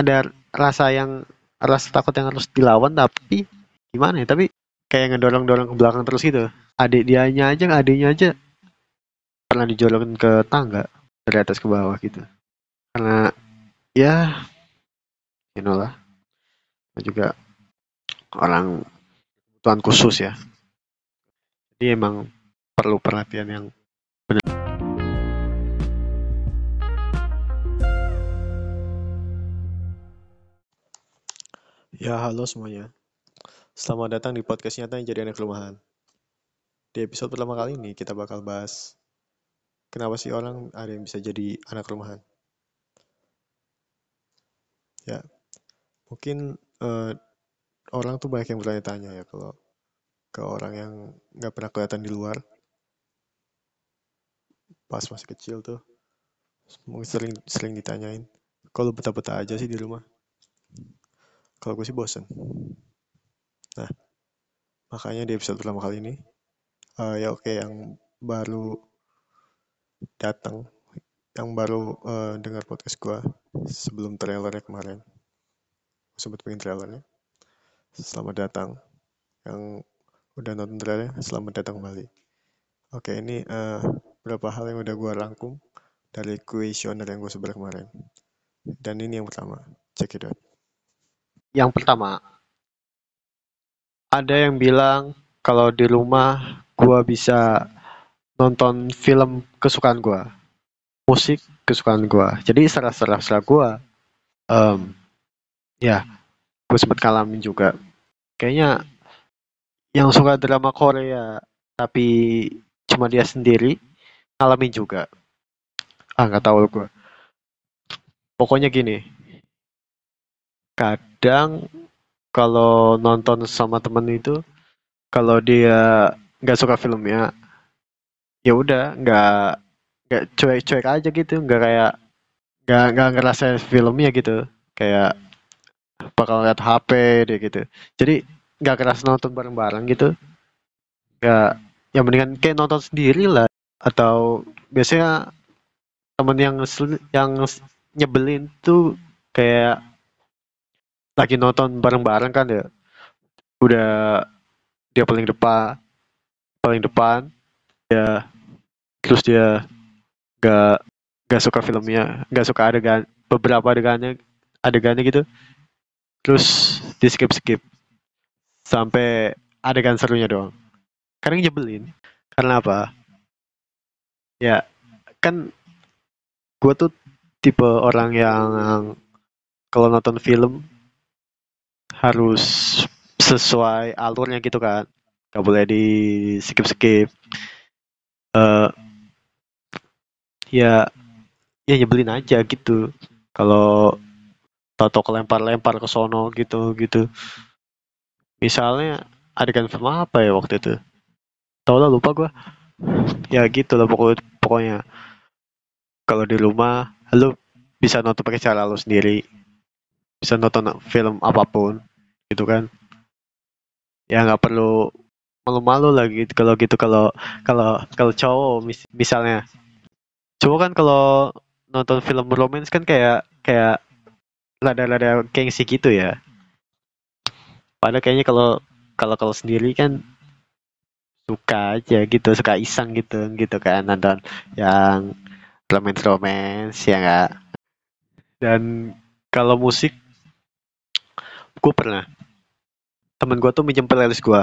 ada rasa yang rasa takut yang harus dilawan tapi gimana ya tapi kayak ngedorong-dorong ke belakang terus gitu. Adik dianya aja adiknya aja pernah dijolokin ke tangga dari atas ke bawah gitu. Karena ya you know juga orang kebutuhan khusus ya. Jadi emang perlu perhatian yang Ya, halo semuanya. Selamat datang di podcast nyata yang jadi anak rumahan. Di episode pertama kali ini kita bakal bahas kenapa sih orang ada yang bisa jadi anak rumahan. Ya, mungkin uh, orang tuh banyak yang bertanya-tanya ya kalau ke orang yang nggak pernah kelihatan di luar pas masih kecil tuh mungkin sering sering ditanyain kalau betah-betah aja sih di rumah kalau gue sih bosen. Nah, makanya di episode pertama kali ini, uh, ya oke okay, yang baru datang, yang baru uh, dengar podcast gue sebelum trailernya kemarin, sempat bikin trailernya. Selamat datang. Yang udah nonton trailernya, selamat datang kembali. Oke, okay, ini uh, beberapa hal yang udah gue rangkum dari kuesioner yang gue sebar kemarin. Dan ini yang pertama, check it out yang pertama ada yang bilang kalau di rumah gua bisa nonton film kesukaan gua musik kesukaan gua. Jadi serah-serah serah gua um, ya gue sempat ngalamin juga. Kayaknya yang suka drama Korea tapi cuma dia sendiri ngalamin juga. Ah nggak tahu gue pokoknya gini kadang kalau nonton sama temen itu kalau dia nggak suka filmnya ya udah nggak nggak cuek-cuek aja gitu nggak kayak nggak nggak ngerasa filmnya gitu kayak bakal lihat HP deh gitu. Jadi nggak keras nonton bareng-bareng gitu. Nggak yang mendingan kayak nonton sendiri lah atau biasanya temen yang yang nyebelin tuh kayak lagi nonton bareng-bareng kan ya. Udah dia paling depan paling depan ya terus dia gak gak suka filmnya gak suka adegan beberapa adegannya adegannya gitu. Terus di skip skip sampai adegan serunya doang. Kadang nyebelin. Karena apa? Ya kan gue tuh tipe orang yang kalau nonton film harus sesuai alurnya gitu kan nggak boleh di skip skip uh, ya ya nyebelin aja gitu. Kalau toto kelempar-lempar ke sono gitu gitu. Misalnya adegan film apa ya waktu itu? Tau lah lupa gue ya gitu lah pokoknya pokoknya. Kalau di rumah lu bisa nonton pakai cara lu sendiri. Bisa nonton film apa pun gitu kan. Ya nggak perlu malu-malu lagi kalau gitu kalau kalau kalau cowok mis misalnya. Cowok kan kalau nonton film romance kan kayak kayak rada-rada gengsi gitu ya. Padahal kayaknya kalau kalau kalau sendiri kan suka aja gitu suka iseng gitu gitu kan nonton yang romance romance ya enggak dan kalau musik gue pernah temen gue tuh minjem playlist gue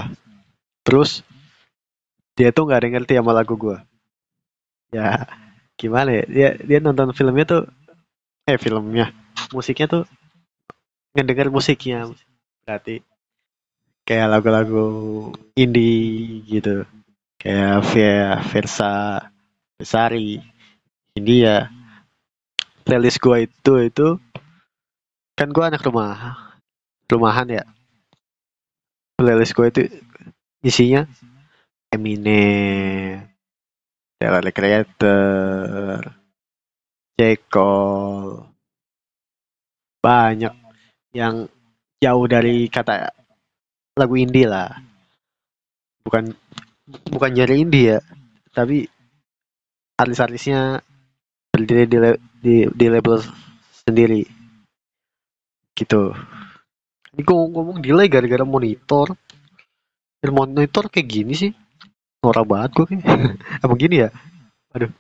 terus dia tuh nggak ada ngerti sama lagu gue ya gimana ya? Dia dia nonton filmnya tuh eh filmnya musiknya tuh ngedenger musiknya berarti kayak lagu-lagu indie gitu. Kayak via Versa Besari India. Playlist gue itu itu kan gue anak rumah rumahan ya playlist gue itu isinya Eminem, Tyler the Creator, J. Cole, banyak yang jauh dari kata lagu indie lah. Bukan bukan jadi indie ya, tapi artis-artisnya berdiri di, di, di label sendiri. gitu gue ngomong delay gara-gara monitor. Dan monitor kayak gini sih. Norak banget gue kayak emang gini ya? Aduh.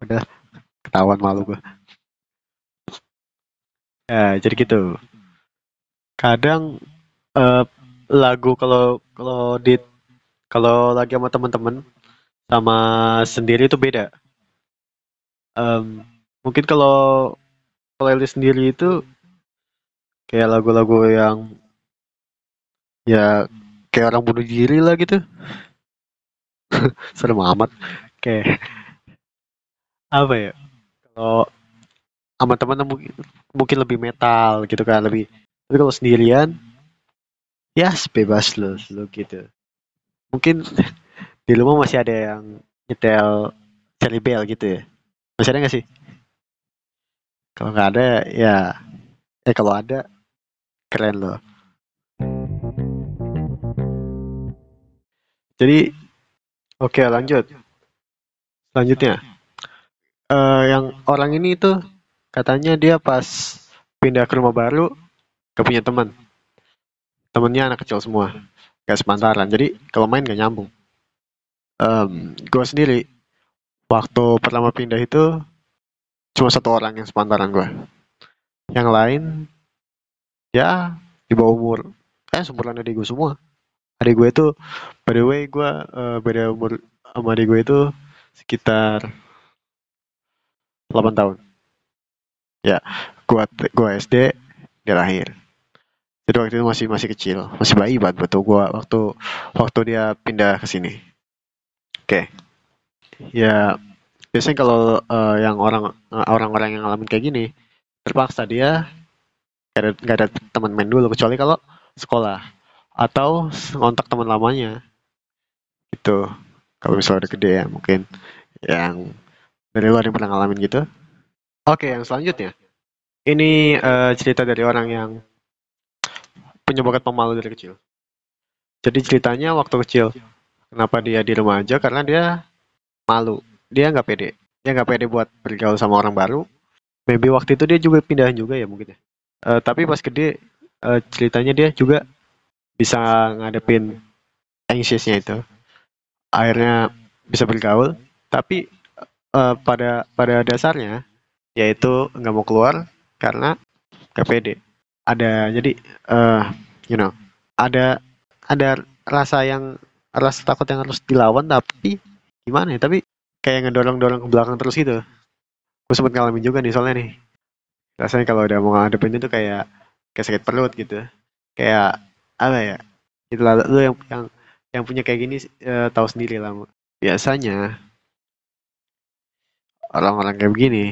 Udah ketahuan malu gue ya jadi gitu. Kadang uh, lagu kalau kalau di kalau lagi sama teman-teman sama sendiri itu beda. Um, mungkin kalau playlist sendiri itu kayak lagu-lagu yang ya kayak orang bunuh diri lah gitu. Serem amat. Kayak apa ya? Kalau sama teman mungkin mungkin lebih metal gitu kan lebih tapi kalau sendirian ya bebas lo lo gitu. Mungkin di rumah masih ada yang nyetel Cherry Bell gitu ya. Masih ada nggak sih? Kalau nggak ada ya eh kalau ada keren loh. Jadi oke okay, lanjut. Selanjutnya. Uh, yang orang ini tuh katanya dia pas pindah ke rumah baru gak punya teman. Temennya anak kecil semua gak sepantaran. Jadi kalau main gak nyambung. Um, gue sendiri waktu pertama pindah itu cuma satu orang yang sepantaran gue yang lain ya di bawah umur. Eh seumuran adik gue semua. Adik gue itu by the way gue uh, beda umur sama adik gue itu sekitar 8 tahun. Ya gue gue SD dia lahir. Jadi waktu itu masih masih kecil masih bayi banget betul gua waktu waktu dia pindah ke sini. Oke. Okay. ya biasanya kalau uh, yang orang orang-orang yang ngalamin kayak gini terpaksa dia gak ada, gak ada teman main dulu kecuali kalau sekolah atau ngontak teman lamanya gitu kalau misalnya udah gede ya mungkin yang dari luar yang pernah ngalamin gitu oke yang selanjutnya ini uh, cerita dari orang yang punya bakat pemalu dari kecil. Jadi ceritanya waktu kecil, kenapa dia di rumah aja? Karena dia malu, dia nggak pede, dia nggak pede buat bergaul sama orang baru. Maybe waktu itu dia juga pindahan juga ya mungkin ya. Uh, tapi pas gede, uh, ceritanya dia juga bisa ngadepin anxiousnya itu. Akhirnya bisa bergaul, tapi uh, pada pada dasarnya yaitu nggak mau keluar karena pede. Ada jadi uh, you know ada ada rasa yang rasa takut yang harus dilawan tapi gimana ya tapi kayak ngedorong-dorong ke belakang terus gitu. Gue sempet ngalamin juga nih soalnya nih rasanya kalau udah mau ngadepin itu kayak kayak sakit perut gitu. Kayak apa ya itu lu yang yang yang punya kayak gini uh, tahu sendiri lah. Biasanya orang-orang kayak begini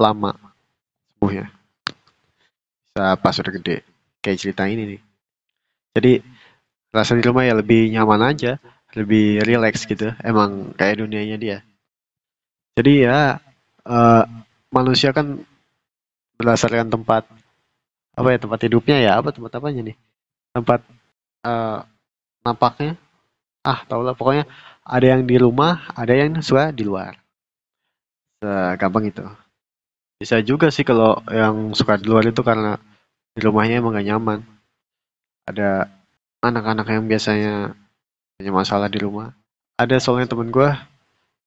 lama ya bisa pas udah gede. Kayak cerita ini nih. Jadi rasa di rumah ya lebih nyaman aja lebih relax gitu emang kayak dunianya dia. Jadi ya uh, manusia kan berdasarkan tempat apa ya tempat hidupnya ya apa tempat apanya nih tempat uh, nampaknya ah tau lah pokoknya ada yang di rumah ada yang suka di luar segampang itu bisa juga sih kalau yang suka di luar itu karena di rumahnya emang gak nyaman. Ada anak-anak yang biasanya punya masalah di rumah. Ada soalnya temen gue,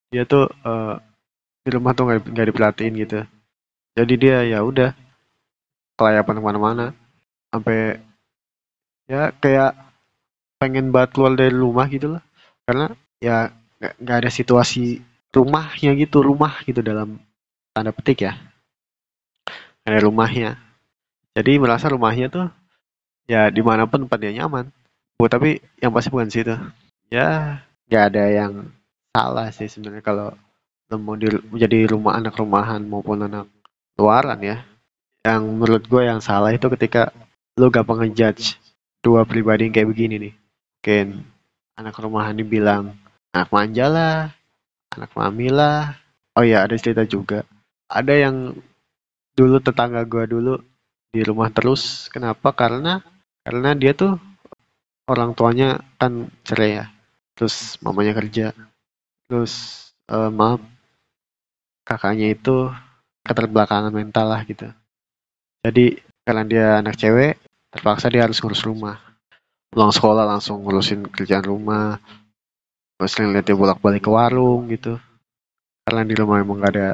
dia tuh uh, di rumah tuh gak, gak diperhatiin gitu. Jadi dia ya udah kelayapan ke mana-mana, sampai ya kayak pengen banget keluar dari rumah gitu lah. Karena ya gak ada situasi rumahnya gitu, rumah gitu dalam tanda petik ya. Ada rumahnya. Jadi merasa rumahnya tuh ya di mana pun tempat dia nyaman. Bu tapi yang pasti bukan situ. Ya nggak ada yang salah sih sebenarnya kalau mau di, menjadi rumah anak rumahan maupun anak luaran ya. Yang menurut gue yang salah itu ketika lo gampang ngejudge dua pribadi yang kayak begini nih. Mungkin anak rumahan dibilang anak manja lah anak mami lah. Oh ya ada cerita juga. Ada yang dulu tetangga gue dulu di rumah terus. Kenapa? Karena karena dia tuh orang tuanya kan cerai ya. Terus mamanya kerja. Terus uh, maaf kakaknya itu keterbelakangan mental lah gitu. Jadi karena dia anak cewek terpaksa dia harus ngurus rumah. Pulang sekolah langsung ngurusin kerjaan rumah sering lihat dia bolak-balik ke warung gitu. Karena di rumah emang gak ada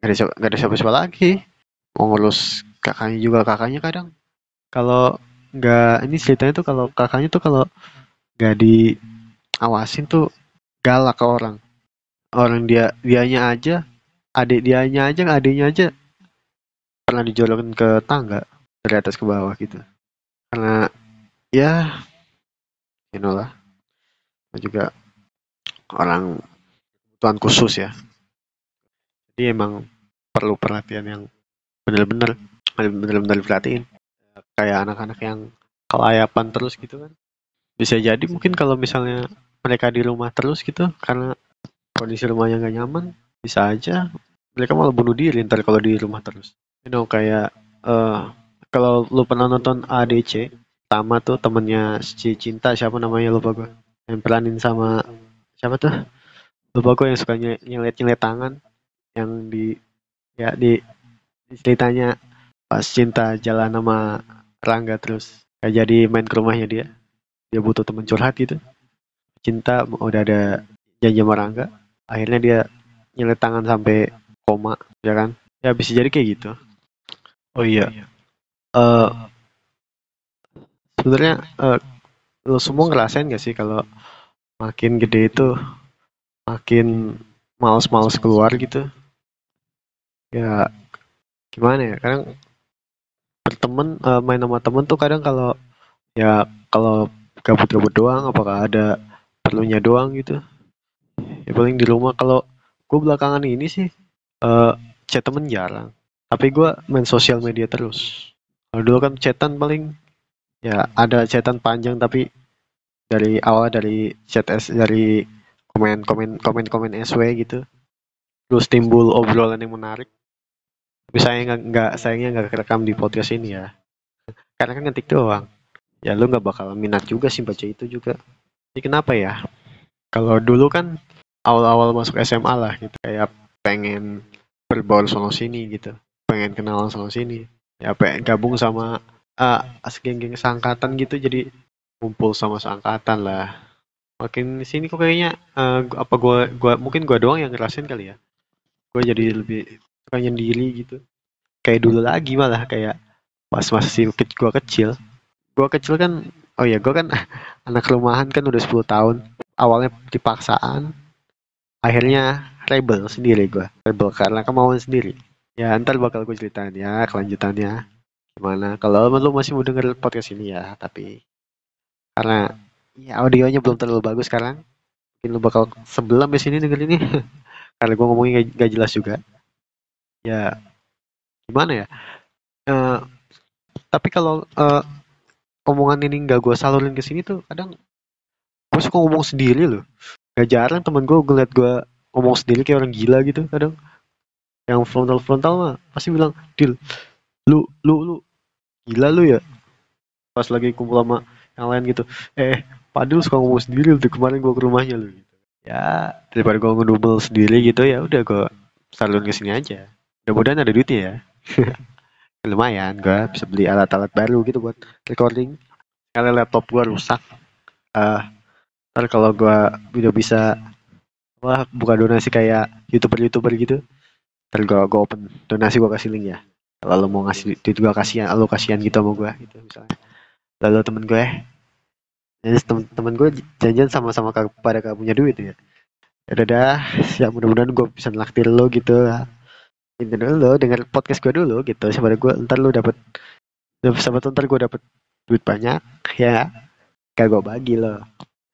gak ada, siapa- gak ada siapa-siapa lagi. Mau ngurus kakaknya juga kakaknya kadang. Kalau nggak ini ceritanya tuh kalau kakaknya tuh kalau nggak diawasin tuh galak ke orang. Orang dia dianya aja adik dianya aja adiknya aja pernah dijolokin ke tangga dari atas ke bawah gitu. Karena ya you know lah. Juga orang kebutuhan khusus ya. Jadi emang perlu perhatian yang bener-bener bener-bener diperhatiin. Kayak anak-anak yang kelayapan terus gitu kan. Bisa jadi mungkin kalau misalnya mereka di rumah terus gitu karena kondisi rumahnya nggak nyaman bisa aja. Mereka malah bunuh diri ntar kalau di rumah terus. You know kayak eh kalau lu pernah nonton ADC pertama tuh temennya si cinta siapa namanya lupa gue yang peranin sama siapa tuh? Lupa gue yang suka nyelet nyelet tangan. Yang di ya di, di ceritanya pas cinta jalan sama Rangga terus kayak jadi main ke rumahnya dia. Dia butuh temen curhat gitu. Cinta udah ada janji sama Rangga. Akhirnya dia nyelet tangan sampai koma ya kan? Ya bisa jadi kayak gitu. Oh iya. Eh sebenarnya eh, lo semua ngerasain gak sih kalau makin gede itu makin males-males keluar gitu? Ya gimana ya? Kadang berteman eh, main sama temen tuh kadang kalau ya kalau gabut-gabut doang apakah ada perlunya doang gitu? Ya paling di rumah kalau gue belakangan ini sih eh chat temen jarang. Tapi gue main sosial media terus. Kalau dulu kan chatan paling ya ada chatan panjang tapi dari awal dari chat S dari komen komen komen komen SW gitu. Terus timbul obrolan yang menarik. Tapi sayangnya nggak sayangnya nggak kerekam di podcast ini ya. Karena kan ngetik doang. Ya lu nggak bakal minat juga sih baca itu juga. Jadi kenapa ya? Kalau dulu kan awal-awal masuk SMA lah gitu. Kayak pengen berbaur sono sini gitu. Pengen kenalan sono sini. Ya pengen gabung sama uh, geng-geng seangkatan gitu. Jadi ngumpul sama seangkatan lah. Makin sini kok kayaknya gua- apa gua gua mungkin gua doang yang ngerasain kali ya. Gue jadi lebih suka nyendiri gitu. Kayak dulu lagi malah kayak pas masih ke- gua kecil. Gua kecil kan oh ya gua kan anak rumahan kan udah 10 tahun. Awalnya dipaksaan akhirnya rebel sendiri gua. Rebel karena kemauan sendiri. Ya ntar bakal gue ceritain ya kelanjutannya. Gimana? Kalau lu masih mau denger podcast ini ya tapi karena ya audionya belum terlalu bagus sekarang mungkin lu bakal sebelum di sini denger ini. Karena gue ngomongnya gak, gak jelas juga. Ya gimana ya? Eh, tapi kalau eh, omongan ini nggak gue salurin ke sini tuh kadang gue suka ngomong sendiri loh gak jarang temen gue ngeliat gue ngomong sendiri kayak orang gila gitu kadang. Yang frontal frontal mah pasti bilang Dil lu lu lu gila lu ya. Pas lagi kumpul sama yang lain gitu eh Padil suka ngomong sendiri tuh kemarin gue ke rumahnya lu. Gitu ya. Daripada gue ngedumel sendiri gitu ya udah gue salurin ke sini aja. Mudah-mudahan ada duitnya ya. Lumayan gue bisa beli alat-alat baru gitu buat recording. Karena laptop gue rusak. Eh ntar kalau gue udah bisa wah buka donasi kayak youtuber youtuber gitu ntar gue gue open donasi gue kasih link ya. Kalau mau ngasih duit gue kasihan lo kasihan gitu sama gue gitu misalnya. Lalu temen gue jadi temen-temen gue janjian sama-sama kag- pada gak punya duit ya. Ya udah dah ya mudah-mudahan gue bisa naktir lo gitu. Itu dulu denger podcast gue dulu gitu siapa gue ntar lo dapet tahu ntar gue dapet duit banyak ya. Kayak gue bagi lo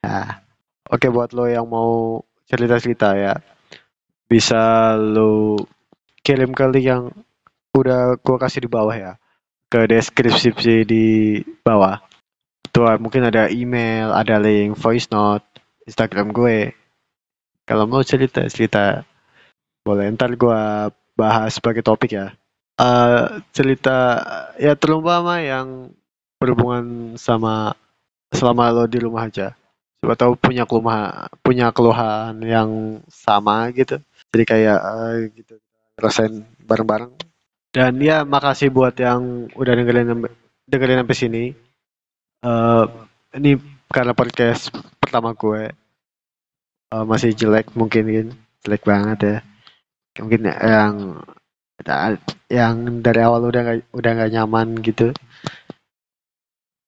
nah oke buat lo yang mau cerita-cerita ya bisa lo kirim ke link yang udah gue kasih di bawah ya ke deskripsi di bawah. Tuh mungkin ada email ada link voice note Instagram gue. Kalau mau cerita cerita boleh. Ntar gue bahas sebagai topik ya. Eh cerita ya terumpama yang berhubungan sama selama lo di rumah aja siapa tahu punya keluhan punya keluhan yang sama gitu. Jadi kayak eh, gitu rasain bareng-bareng. Dan ya makasih buat yang udah dengerin dengerin sampai sini. Uh, ini karena podcast pertama gue. Uh, masih jelek mungkin jelek banget ya. Mungkin yang yang dari awal udah gak, udah nggak nyaman gitu.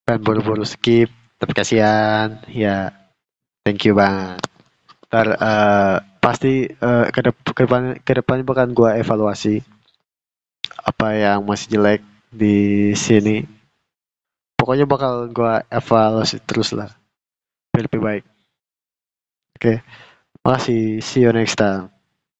Kan buru-buru skip tapi kasihan. Ya thank you banget. Ntar uh, pasti uh, ke, de- ke depan ke depan bakal gue evaluasi apa yang masih jelek di sini. Pokoknya bakal gue evaluasi terus lah. Lebih baik. Oke. Okay. makasih. See you next time